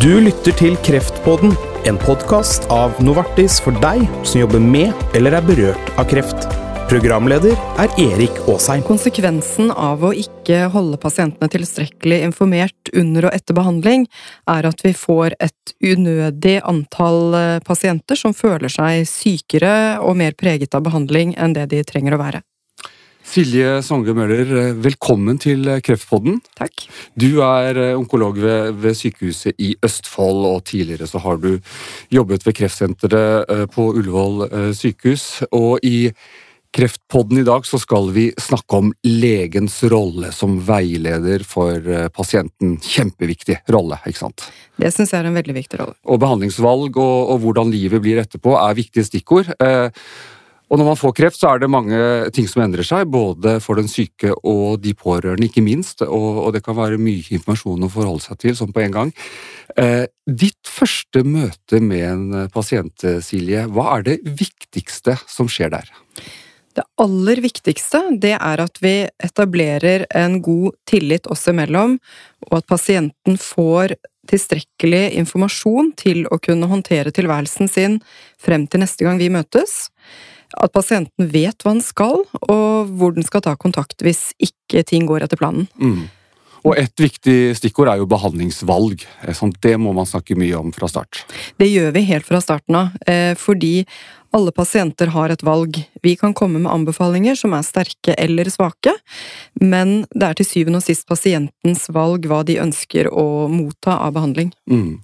Du lytter til Kreftpodden, en podkast av Novartis for deg som jobber med eller er berørt av kreft. Programleder er Erik Aasheim. Konsekvensen av å ikke holde pasientene tilstrekkelig informert under og etter behandling, er at vi får et unødig antall eh, pasienter som føler seg sykere og mer preget av behandling enn det de trenger å være. Silje Songe Møller, velkommen til Kreftpodden. Takk. Du er eh, onkolog ved, ved, sykehuset i Østfold, og tidligere så har du jobbet ved kreftsenteret eh, på Ullevål eh, sykehus. Og i Kreftpodden i dag så skal vi snakke om legens rolle som veileder for pasienten. Kjempeviktig rolle, ikke sant? Det syns jeg er en veldig viktig rolle. Og behandlingsvalg og, og hvordan livet blir etterpå er viktige stikkord. Eh, og når man får kreft, så er det mange ting som endrer seg, både for den syke og de pårørende, ikke minst. Og, og det kan være mye informasjon å forholde seg til sånn på en gang. Eh, ditt første møte med en pasient, Silje, hva er det viktigste som skjer der? Det aller viktigste det er at vi etablerer en god tillit oss imellom, og at pasienten får tilstrekkelig informasjon til å kunne håndtere tilværelsen sin frem til neste gang vi møtes at pasienten vet hva han skal, og hvor den skal ta kontakt hvis ikke ting går etter planen. Mm. Og et viktig stikkord er jo behandlingsvalg. Det må man snakke mye om fra start. Det gjør vi helt fra starten av, eh, fordi alle pasienter har et valg. Vi kan komme med anbefalinger som er sterke eller svake, men det er til syvende og sist pasientens valg hva de ønsker å motta av behandling. Mm.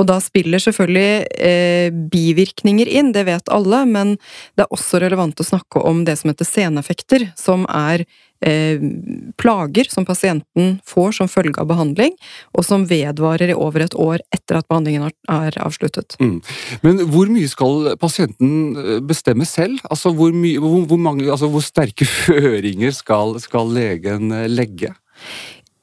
Og da spiller selvfølgelig eh, bivirkninger inn, det vet alle, men det er også relevant å snakke om det som heter seneffekter, som er eh, plager som pasienten får som følge av behandling, og som vedvarer i over et år etter at behandlingen er avsluttet. Mm. Men hvor mye skal pasienten eh, bestemme selv? Altså hvor, mye, hvor, hvor, mange, altså hvor sterke føringer skal, skal legen eh, legge?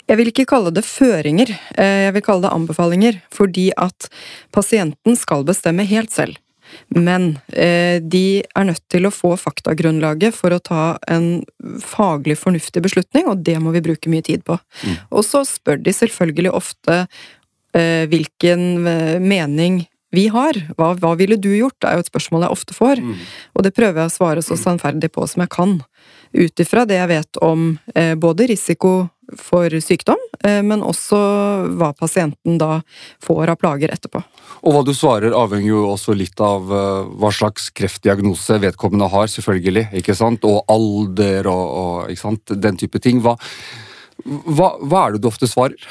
Jeg vil ikke kalle det føringer, eh, jeg vil kalle det anbefalinger, fordi at pasienten skal bestemme helt selv. Men eh, de er nødt til å få faktagrunnlaget for å ta en faglig fornuftig beslutning, og det må vi bruke mye tid på. Mm. Og så spør de selvfølgelig ofte eh, hvilken mening vi har. Hva, hva, ville du gjort? Det er jo et spørsmål jeg ofte får. Mm. Og det prøver jeg å svare så sannferdig på som jeg kan. Ut ifra det jeg vet om både risiko for sykdom, eh, men også hva pasienten da får av plager etterpå. Og hva du svarer avhenger jo også litt av uh, hva slags kreftdiagnose vedkommende har, selvfølgelig. ikke sant? Og alder og, og ikke sant? den type ting. Hva, hva, hva er det du ofte svarer?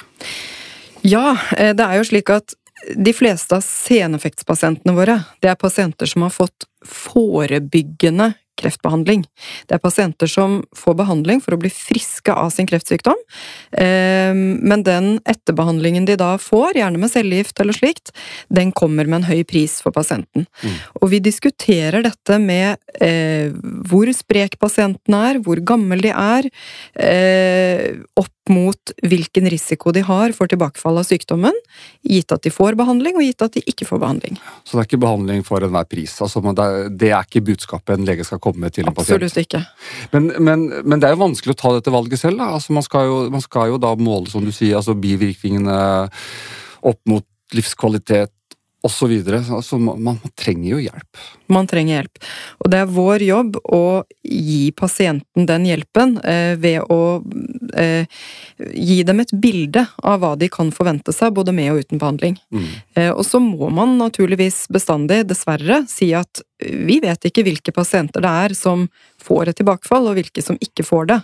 Ja, det er jo slik at de fleste av seneffektspasientene våre, det er pasienter som har fått forebyggende kreftbehandling. Det er pasienter som får behandling for å bli friske av sin kreftsykdom, ehm, men den etterbehandlingen de da får, gjerne med cellegift eller slikt, den kommer med en høy pris for pasienten. Mm. Og vi diskuterer dette med eh, hvor sprek pasienten er, hvor gammel de er, eh, opp mot hvilken risiko de har for tilbakefall av sykdommen, gitt at de får behandling, og gitt at de ikke får behandling. Så det er ikke behandling for enhver pris? Altså, det er ikke budskapet en lege skal komme til en pasient? Absolutt ikke. Men, men, men, det er jo vanskelig å ta dette valget selv. Altså, man, skal jo, man skal jo da måle, som du sier, altså bivirkningene opp mot livskvalitet osv. Altså, man, man trenger jo hjelp. Man trenger hjelp. Og det er vår jobb å gi pasienten den hjelpen eh, ved å eh, gi dem et bilde av hva de kan forvente seg, både med og uten behandling. Mm. Eh, og så må man naturligvis bestandig, dessverre, si at vi vet ikke hvilke pasienter det er som får et tilbakefall, og hvilke som ikke får det.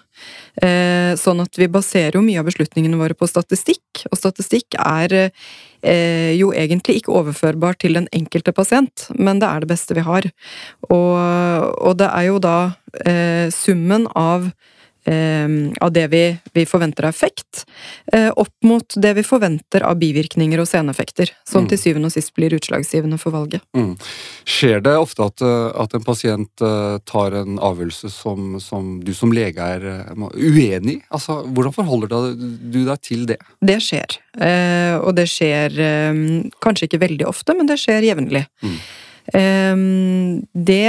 Eh, sånn at vi baserer jo mye av beslutningene våre på statistikk, og statistikk er eh, jo egentlig ikke overførbar til den enkelte pasient, men det er det beste vi har. Og, og det er jo da eh, summen av av det vi, vi, forventer av effekt, eh, opp mot det vi forventer av bivirkninger og seneffekter, som mm. til syvende og sist blir utslagsgivende for valget. Mm. Skjer det ofte at, eh, at, en pasient tar en avgjørelse som, som du som lege er uenig i? Altså, hvordan forholder du deg til det? Det skjer. Og det skjer kanskje ikke veldig ofte, men det skjer jevnlig. Mm. Det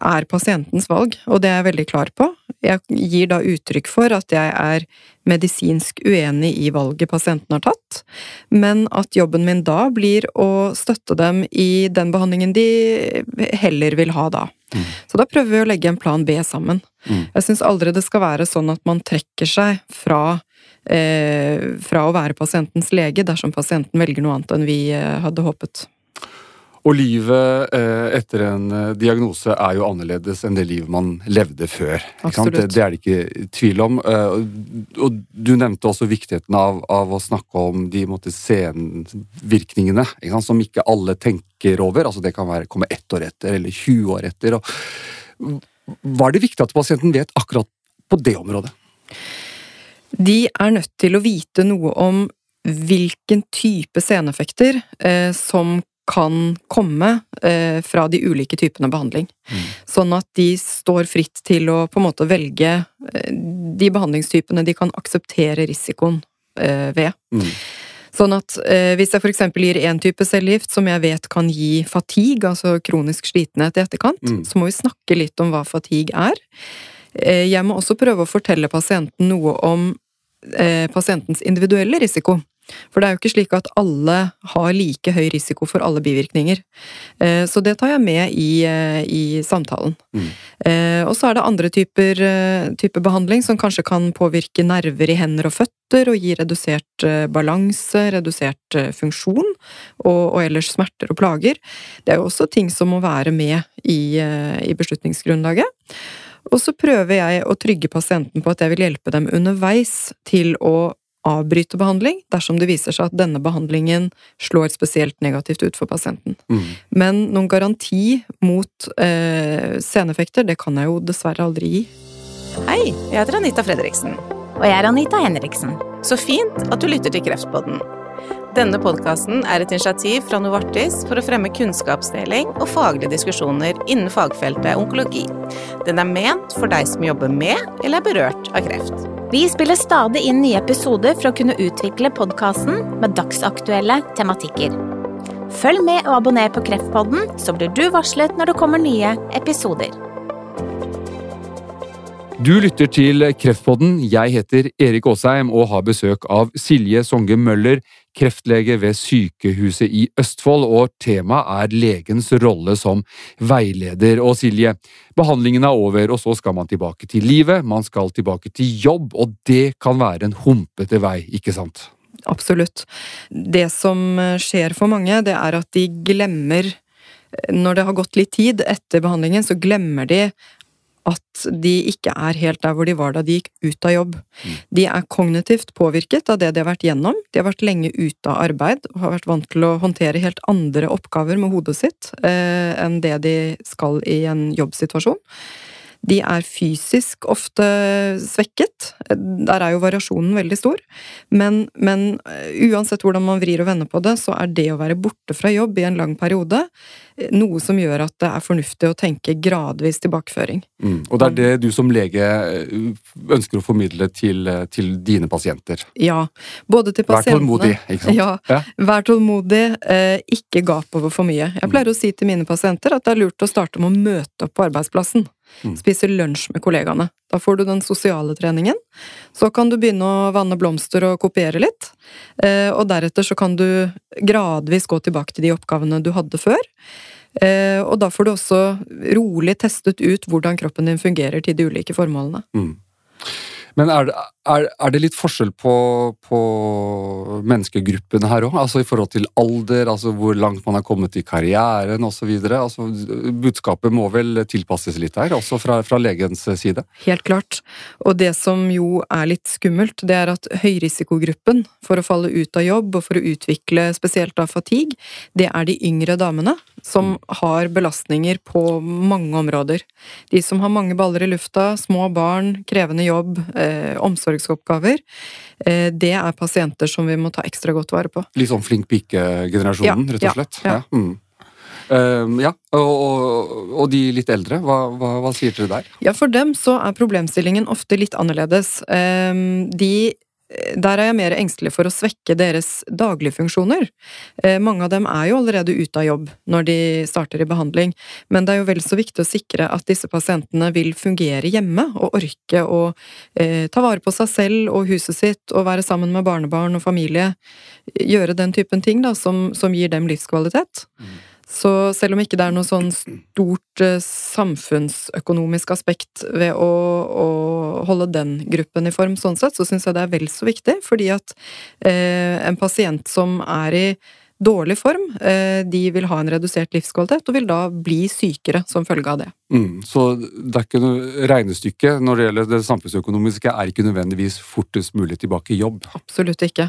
er pasientens valg, og det er jeg veldig klar på. Jeg gir da uttrykk for at jeg er medisinsk uenig i valget pasienten har tatt, men at jobben min da blir å støtte dem i den behandlingen de heller vil ha da. Mm. Så da prøver vi å legge en plan B sammen. Mm. Jeg syns aldri det skal være sånn at man trekker seg fra, eh, fra å være pasientens lege dersom pasienten velger noe annet enn vi eh, hadde håpet. Og livet eh, etter en eh, diagnose er jo annerledes enn det livet man levde før. Det, det, er det ikke tvil om. Eh, og du nevnte også viktigheten av, av å snakke om de måtte, senvirkningene, ikke som ikke alle tenker over. Altså Det kan være, komme ett år etter eller 20 år etter. Og, var det viktig at pasienten vet akkurat på det området? De er nødt til å vite noe om hvilken type seneffekter eh, som kan komme eh, fra de ulike typene behandling. Mm. Sånn at de står fritt til å på en måte velge eh, de behandlingstypene de kan akseptere risikoen eh, ved. Mm. Sånn at eh, hvis jeg f.eks. gir én type cellegift som jeg vet kan gi fatigue, altså kronisk slitenhet i etterkant, mm. så må vi snakke litt om hva fatigue er. Eh, jeg må også prøve å fortelle pasienten noe om eh, pasientens individuelle risiko. For det er jo ikke slik at alle har like høy risiko for alle bivirkninger. Eh, så det tar jeg med i, eh, i samtalen. Mm. Eh, og så er det andre typer, typer, behandling som kanskje kan påvirke nerver i hender og føtter og gi redusert balanse, redusert funksjon og, og, ellers smerter og plager. Det er jo også ting som må være med i, i beslutningsgrunnlaget. Og så prøver jeg å trygge pasienten på at jeg vil hjelpe dem underveis til å avbryte behandling dersom det viser seg at denne behandlingen slår spesielt negativt ut for pasienten. Mm. Men noen garanti mot eh, seneffekter, det kan jeg jo dessverre aldri gi. Hei, jeg heter Anita Fredriksen. Og jeg er Anita Henriksen. Så fint at du lytter til Kreftpodden. Denne podkasten er et initiativ fra Novartis for å fremme kunnskapsdeling og faglige diskusjoner innen fagfeltet onkologi. Den er ment for deg som jobber med eller er berørt av kreft. Vi spiller stadig inn nye episoder for å kunne utvikle podkasten med dagsaktuelle tematikker. Følg med og abonner på Kreftpodden, så blir du varslet når det kommer nye episoder. Du lytter til Kreftpodden. Jeg heter Erik Aasheim og har besøk av Silje Songe Møller, kreftlege ved Sykehuset i Østfold, og temaet er legens rolle som veileder. Og Silje, behandlingen er over, og så skal man tilbake til livet, man skal tilbake til jobb, og det kan være en humpete vei, ikke sant? Absolutt. Det som skjer for mange, det er at de glemmer når det har gått litt tid etter behandlingen, så glemmer de at de ikke er helt der hvor de var da de gikk ut av jobb. Mm. De er kognitivt påvirket av det de har vært gjennom. De har vært lenge ute av arbeid og har vært vant til å håndtere helt andre oppgaver med hodet sitt eh, enn det de skal i en jobbsituasjon. De er fysisk ofte svekket. Der er jo variasjonen veldig stor. Men, men, eh, uansett hvordan man vrir og vender på det, så er det å være borte fra jobb i en lang periode eh, noe som gjør at det er fornuftig å tenke gradvis tilbakeføring. Mm. Og det er det du som lege eh, ønsker å formidle til, til dine pasienter? Ja. Både til pasientene Vær tålmodig, ikke sant? Ja. ja. Vær tålmodig, ikke gap over for mye. Jeg pleier mm. å si til mine pasienter at det er lurt å starte med å møte opp på arbeidsplassen. Mm. Spise lunsj med kollegaene. Da får du den sosiale treningen. Så kan du begynne å vanne blomster og kopiere litt. Eh, og deretter så kan du gradvis gå tilbake til de oppgavene du hadde før. Eh, og da får du også rolig testet ut hvordan kroppen din fungerer til de ulike formålene. Mm. Men er er, er det, litt forskjell på, på menneskegruppene her òg? Altså i forhold til alder, altså hvor langt man har kommet i karrieren osv.? Altså, budskapet må vel tilpasses litt her, også fra, fra, legens side? Helt klart. Og det som jo er litt skummelt, det er at høyrisikogruppen for å falle ut av jobb og for å utvikle spesielt av fatigue, det er de yngre damene som har belastninger på mange områder. De som har mange baller i lufta, små barn, krevende jobb, eh, omsorgsoppgaver, eh, det er pasienter som vi må ta ekstra godt vare på. Litt sånn flink pike-generasjonen, ja, rett og slett? Ja. ja. Mm. Uh, ja. Og, og, og, de litt eldre, hva, hva, hva, sier dere der? Ja, For dem så er problemstillingen ofte litt annerledes. Uh, de der er jeg mer engstelig for å svekke deres daglige funksjoner. Eh, mange av dem er jo allerede ute av jobb når de starter i behandling, men det er jo vel så viktig å sikre at disse pasientene vil fungere hjemme og orke å eh, ta vare på seg selv og huset sitt og være sammen med barnebarn og familie. Gjøre den typen ting da, som, som gir dem livskvalitet. Mm. Så selv om ikke det er noe sånn stort eh, samfunnsøkonomisk aspekt ved å, å, holde den gruppen i form sånn sett, så syns jeg det er vel så viktig, fordi at eh, en pasient som er i dårlig form, eh, de vil ha en redusert livskvalitet og vil da bli sykere som følge av det. Mm, så det er ikke noe regnestykke når det gjelder det samfunnsøkonomiske, er ikke nødvendigvis fortest mulig tilbake i jobb? Absolutt ikke.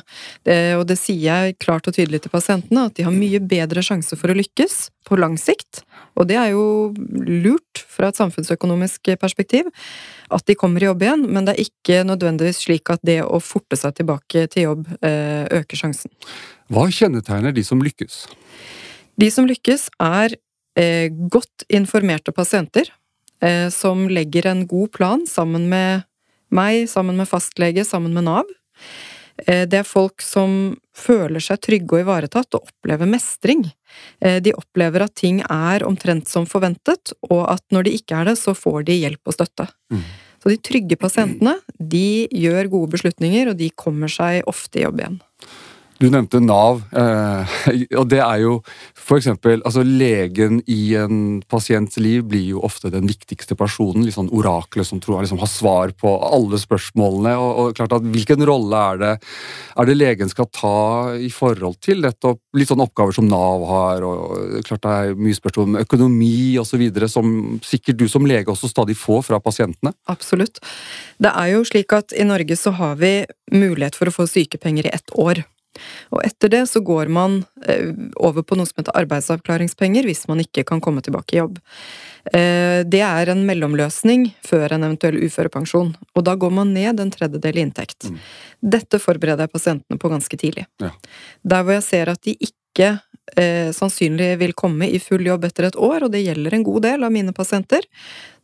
Det, og det sier jeg klart og tydelig til pasientene, at de har mye bedre sjanse for å lykkes på lang sikt. Og det er jo lurt fra et samfunnsøkonomisk perspektiv, at de kommer i jobb igjen, men det er ikke nødvendigvis slik at det å forte seg tilbake til jobb eh, øker sjansen. Hva kjennetegner de som lykkes? De som lykkes, er godt informerte pasienter eh, som legger en god plan sammen med meg, sammen med fastlege, sammen med Nav. Eh, det er folk som føler seg trygge og ivaretatt og opplever mestring. Eh, de opplever at ting er omtrent som forventet, og at når de ikke er det, så får de hjelp og støtte. Mm. Så de trygge pasientene, de gjør gode beslutninger, og de kommer seg ofte i jobb igjen. Du nevnte Nav, eh, og det er jo eksempel altså Legen i en pasients liv blir jo ofte den viktigste personen, litt sånn oraklet som tror liksom har svar på alle spørsmålene. og, og klart at Hvilken rolle er det, er det legen skal ta i forhold til nettopp litt sånn oppgaver som Nav har, og klart det er mye spørsmål om økonomi osv., som sikkert du som lege også stadig får fra pasientene? Absolutt. Det er jo slik at i Norge så har vi mulighet for å få sykepenger i ett år. Og etter det så går man eh, over på noe som heter arbeidsavklaringspenger hvis man ikke kan komme tilbake i jobb. Eh, det er en mellomløsning før en eventuell uførepensjon, og da går man ned en tredjedel i inntekt. Mm. Dette forbereder jeg pasientene på ganske tidlig. Ja. Der hvor jeg ser at de ikke eh, sannsynlig vil komme i full jobb etter et år, og det gjelder en god del av mine pasienter,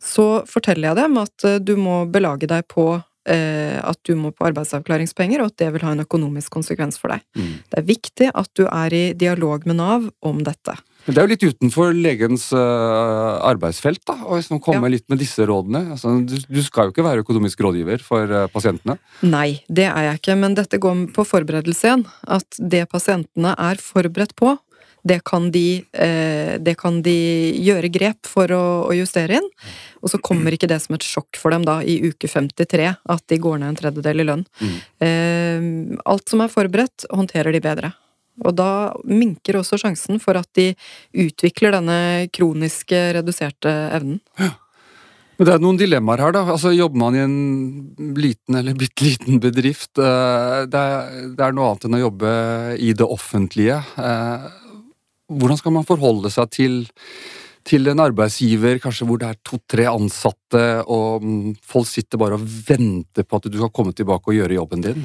så forteller jeg dem at eh, du må belage deg på at du må på arbeidsavklaringspenger, og at det vil ha en økonomisk konsekvens for deg. Mm. Det er viktig at du er i dialog med Nav om dette. Men det er jo litt utenfor legens uh, arbeidsfelt, da, hvis man kommer ja. litt med disse rådene. Altså, du, skal jo ikke være økonomisk rådgiver for uh, pasientene? Nei, det er jeg ikke, men dette går på forberedelse igjen. At det pasientene er forberedt på, det kan de, eh, det kan de gjøre grep for å, å, justere inn. Og så kommer ikke det som et sjokk for dem da i uke 53 at de går ned en tredjedel i lønn. Mm. Eh, alt som er forberedt, håndterer de bedre. Og da minker også sjansen for at de utvikler denne kroniske reduserte evnen. Ja. Men det er noen dilemmaer her, da. Altså, Jobber man i en liten eller bitte liten bedrift eh, det er, det er, noe annet enn å jobbe i det offentlige. Hvordan skal man forholde seg til, til en arbeidsgiver kanskje hvor det er to-tre ansatte, og mm, folk sitter bare og venter på at du skal komme tilbake og gjøre jobben din?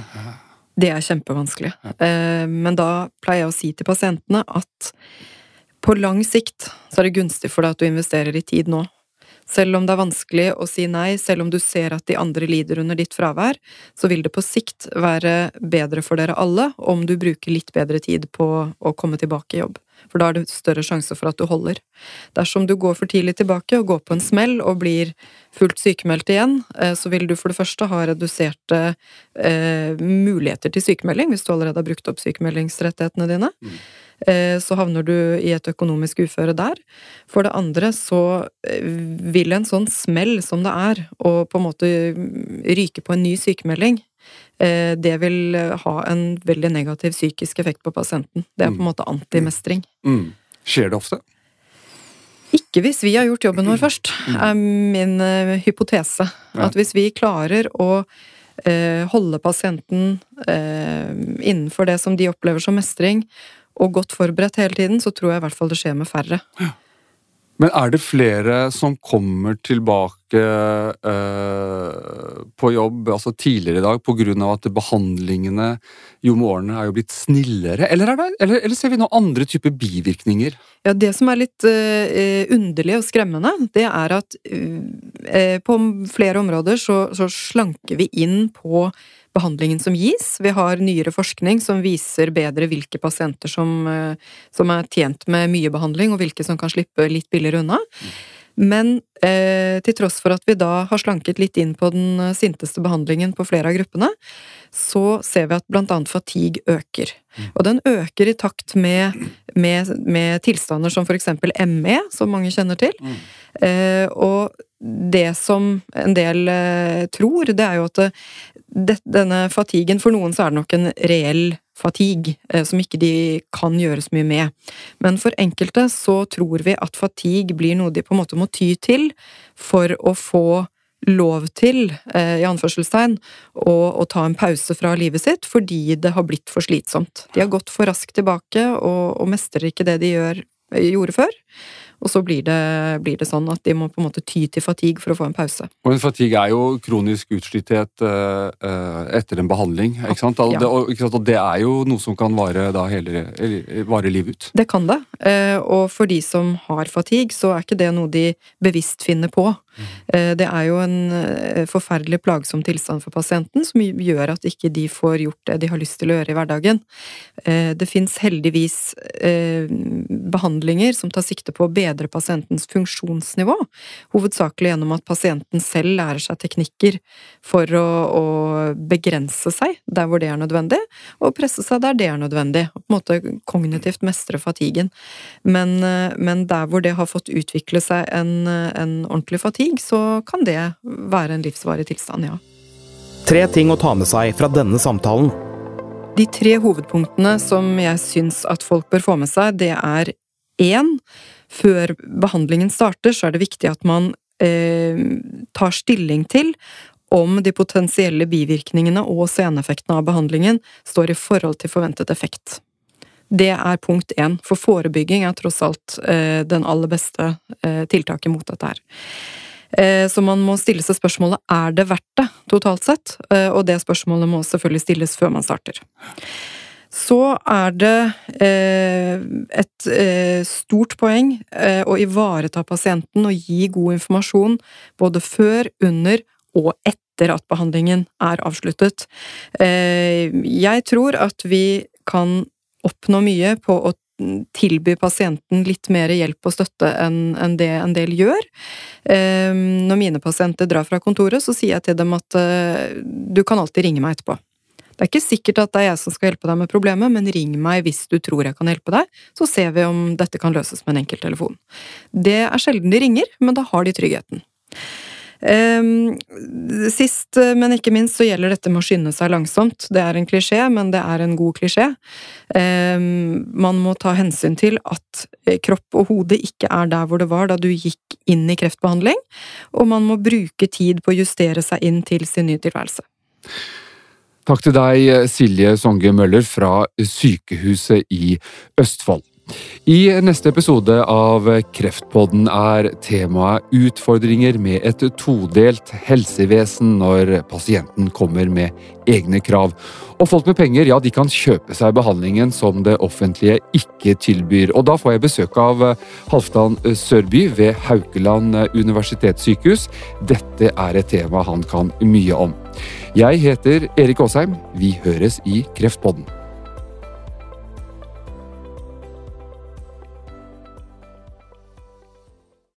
Det er kjempevanskelig. Eh, men da pleier jeg å si til pasientene at på lang sikt så er det gunstig for deg at du investerer i tid nå. Selv om det er vanskelig å si nei, selv om du ser at de andre lider under ditt fravær, så vil det på sikt være bedre for dere alle om du bruker litt bedre tid på å komme tilbake i jobb for da er det større sjanse for at du holder. Dersom du går for tidlig tilbake og går på en smell og blir fullt sykemeldt igjen, eh, så vil du for det første ha reduserte eh, muligheter til sykemelding hvis du allerede har brukt opp sykemeldingsrettighetene dine. Mm. Eh, så havner du i et økonomisk uføre der. For det andre så eh, vil en sånn smell som det er, å på en måte ryke på en ny sykemelding, det vil eh, ha en veldig negativ psykisk effekt på pasienten. Det er på en mm. måte antimestring. Mm. Skjer det ofte? Ikke hvis vi har gjort jobben vår først, mm. er min uh, hypotese. Ja. At hvis vi klarer å uh, holde pasienten uh, innenfor det som de opplever som mestring, og godt forberedt hele tiden, så tror jeg i hvert fall det skjer med færre. Ja. Men er det flere som kommer tilbake eh, på jobb altså tidligere i dag pga. at behandlingene jo årene er jo blitt snillere, eller, det, eller, eller, ser vi noen andre typer bivirkninger? Ja, Det som er litt eh, underlig og skremmende, det er at eh, på flere områder så, så slanker vi inn på behandlingen som gis. Vi har nyere forskning som viser bedre hvilke pasienter som, eh, som er tjent med mye behandling, og hvilke som kan slippe litt billigere unna. Men eh, til tross for at vi da har slanket litt inn på den eh, sinteste behandlingen på flere av gruppene, så ser vi at blant annet fatigue øker. Og den øker i takt med, med, med tilstander som for eksempel ME, som mange kjenner til. Eh, og det som en del eh, tror, det er jo at det, denne fatiguen For noen så er det nok en reell fatigue, eh, som ikke de kan gjøre så mye med. Men for enkelte så tror vi at fatigue blir noe de på en måte må ty til for å få lov til, eh, i anførselstegn, å, å, ta en pause fra livet sitt fordi det har blitt for slitsomt. De har gått for raskt tilbake og, og mestrer ikke det de gjør, gjorde før. Og så blir det, blir det, sånn at de må på en måte ty til fatigue for å få en pause. Og en Fatigue er jo kronisk utslitthet uh, etter en behandling. ikke sant? Ja. Det, og, det, er jo noe som kan vare, hele, vare livet ut. Det kan det. Uh, og for de som har fatigue, så er ikke det noe de bevisst finner på. Eh, det er jo en eh, forferdelig plagsom tilstand for pasienten, som gjør at ikke de får gjort det de har lyst til å gjøre i hverdagen. Eh, det fins heldigvis behandlinger som tar sikte på å bedre pasientens funksjonsnivå, hovedsakelig gjennom at pasienten selv lærer seg teknikker for å, å begrense seg der hvor det er nødvendig, og presse seg der det er nødvendig, og på en måte kognitivt mestre fatiguen. Men, men der hvor det har fått utvikle seg en, en ordentlig fatigue, krig, så kan det være en livsvarig tilstand, ja. Tre ting å ta med seg fra denne samtalen. De tre hovedpunktene som jeg syns at folk bør få med seg, det er én Før behandlingen starter, så er det viktig at man eh, tar stilling til om de potensielle bivirkningene og seneffektene av behandlingen står i forhold til forventet effekt. Det er punkt én, for forebygging er tross alt eh, den aller beste eh, tiltaket mot dette her. Eh, så man må stille seg spørsmålet er det verdt det, totalt sett, eh, og det spørsmålet må selvfølgelig stilles før man starter. Så er det eh, et stort poeng å ivareta pasienten og gi god informasjon både før, under og etter at behandlingen er avsluttet. Jeg tror at vi kan oppnå mye på å tilby pasienten litt mer hjelp og støtte enn det en del gjør. Ehm, når mine pasienter drar fra kontoret, så sier jeg til dem at eh, du kan alltid ringe meg etterpå. Det er ikke sikkert at det er jeg som skal hjelpe deg med problemet, men ring meg hvis du tror jeg kan hjelpe deg, så ser vi om dette kan løses med en enkelttelefon. Det er sjelden de ringer, men da har de tryggheten. Ehm, sist, men ikke minst, så gjelder dette med å skynde seg langsomt. Det er en klisjé, men det er en god klisjé. Ehm, man må ta hensyn til at eh, kropp og hode ikke er der hvor det var da du gikk inn i kreftbehandling, og man må bruke tid på å justere seg inn til sin nye tilværelse. Takk til deg, Silje Songe Møller fra Sykehuset i Østfold. I neste episode av Kreftpodden er temaet utfordringer med et todelt helsevesen når pasienten kommer med egne krav. Og folk med penger ja, de kan kjøpe seg behandlingen som det offentlige ikke tilbyr. Og da får jeg besøk av Halvdan Sørby ved Haukeland universitetssykehus. Dette er et tema han kan mye om. Jeg heter Erik Aasheim. Vi høres i Kreftpodden.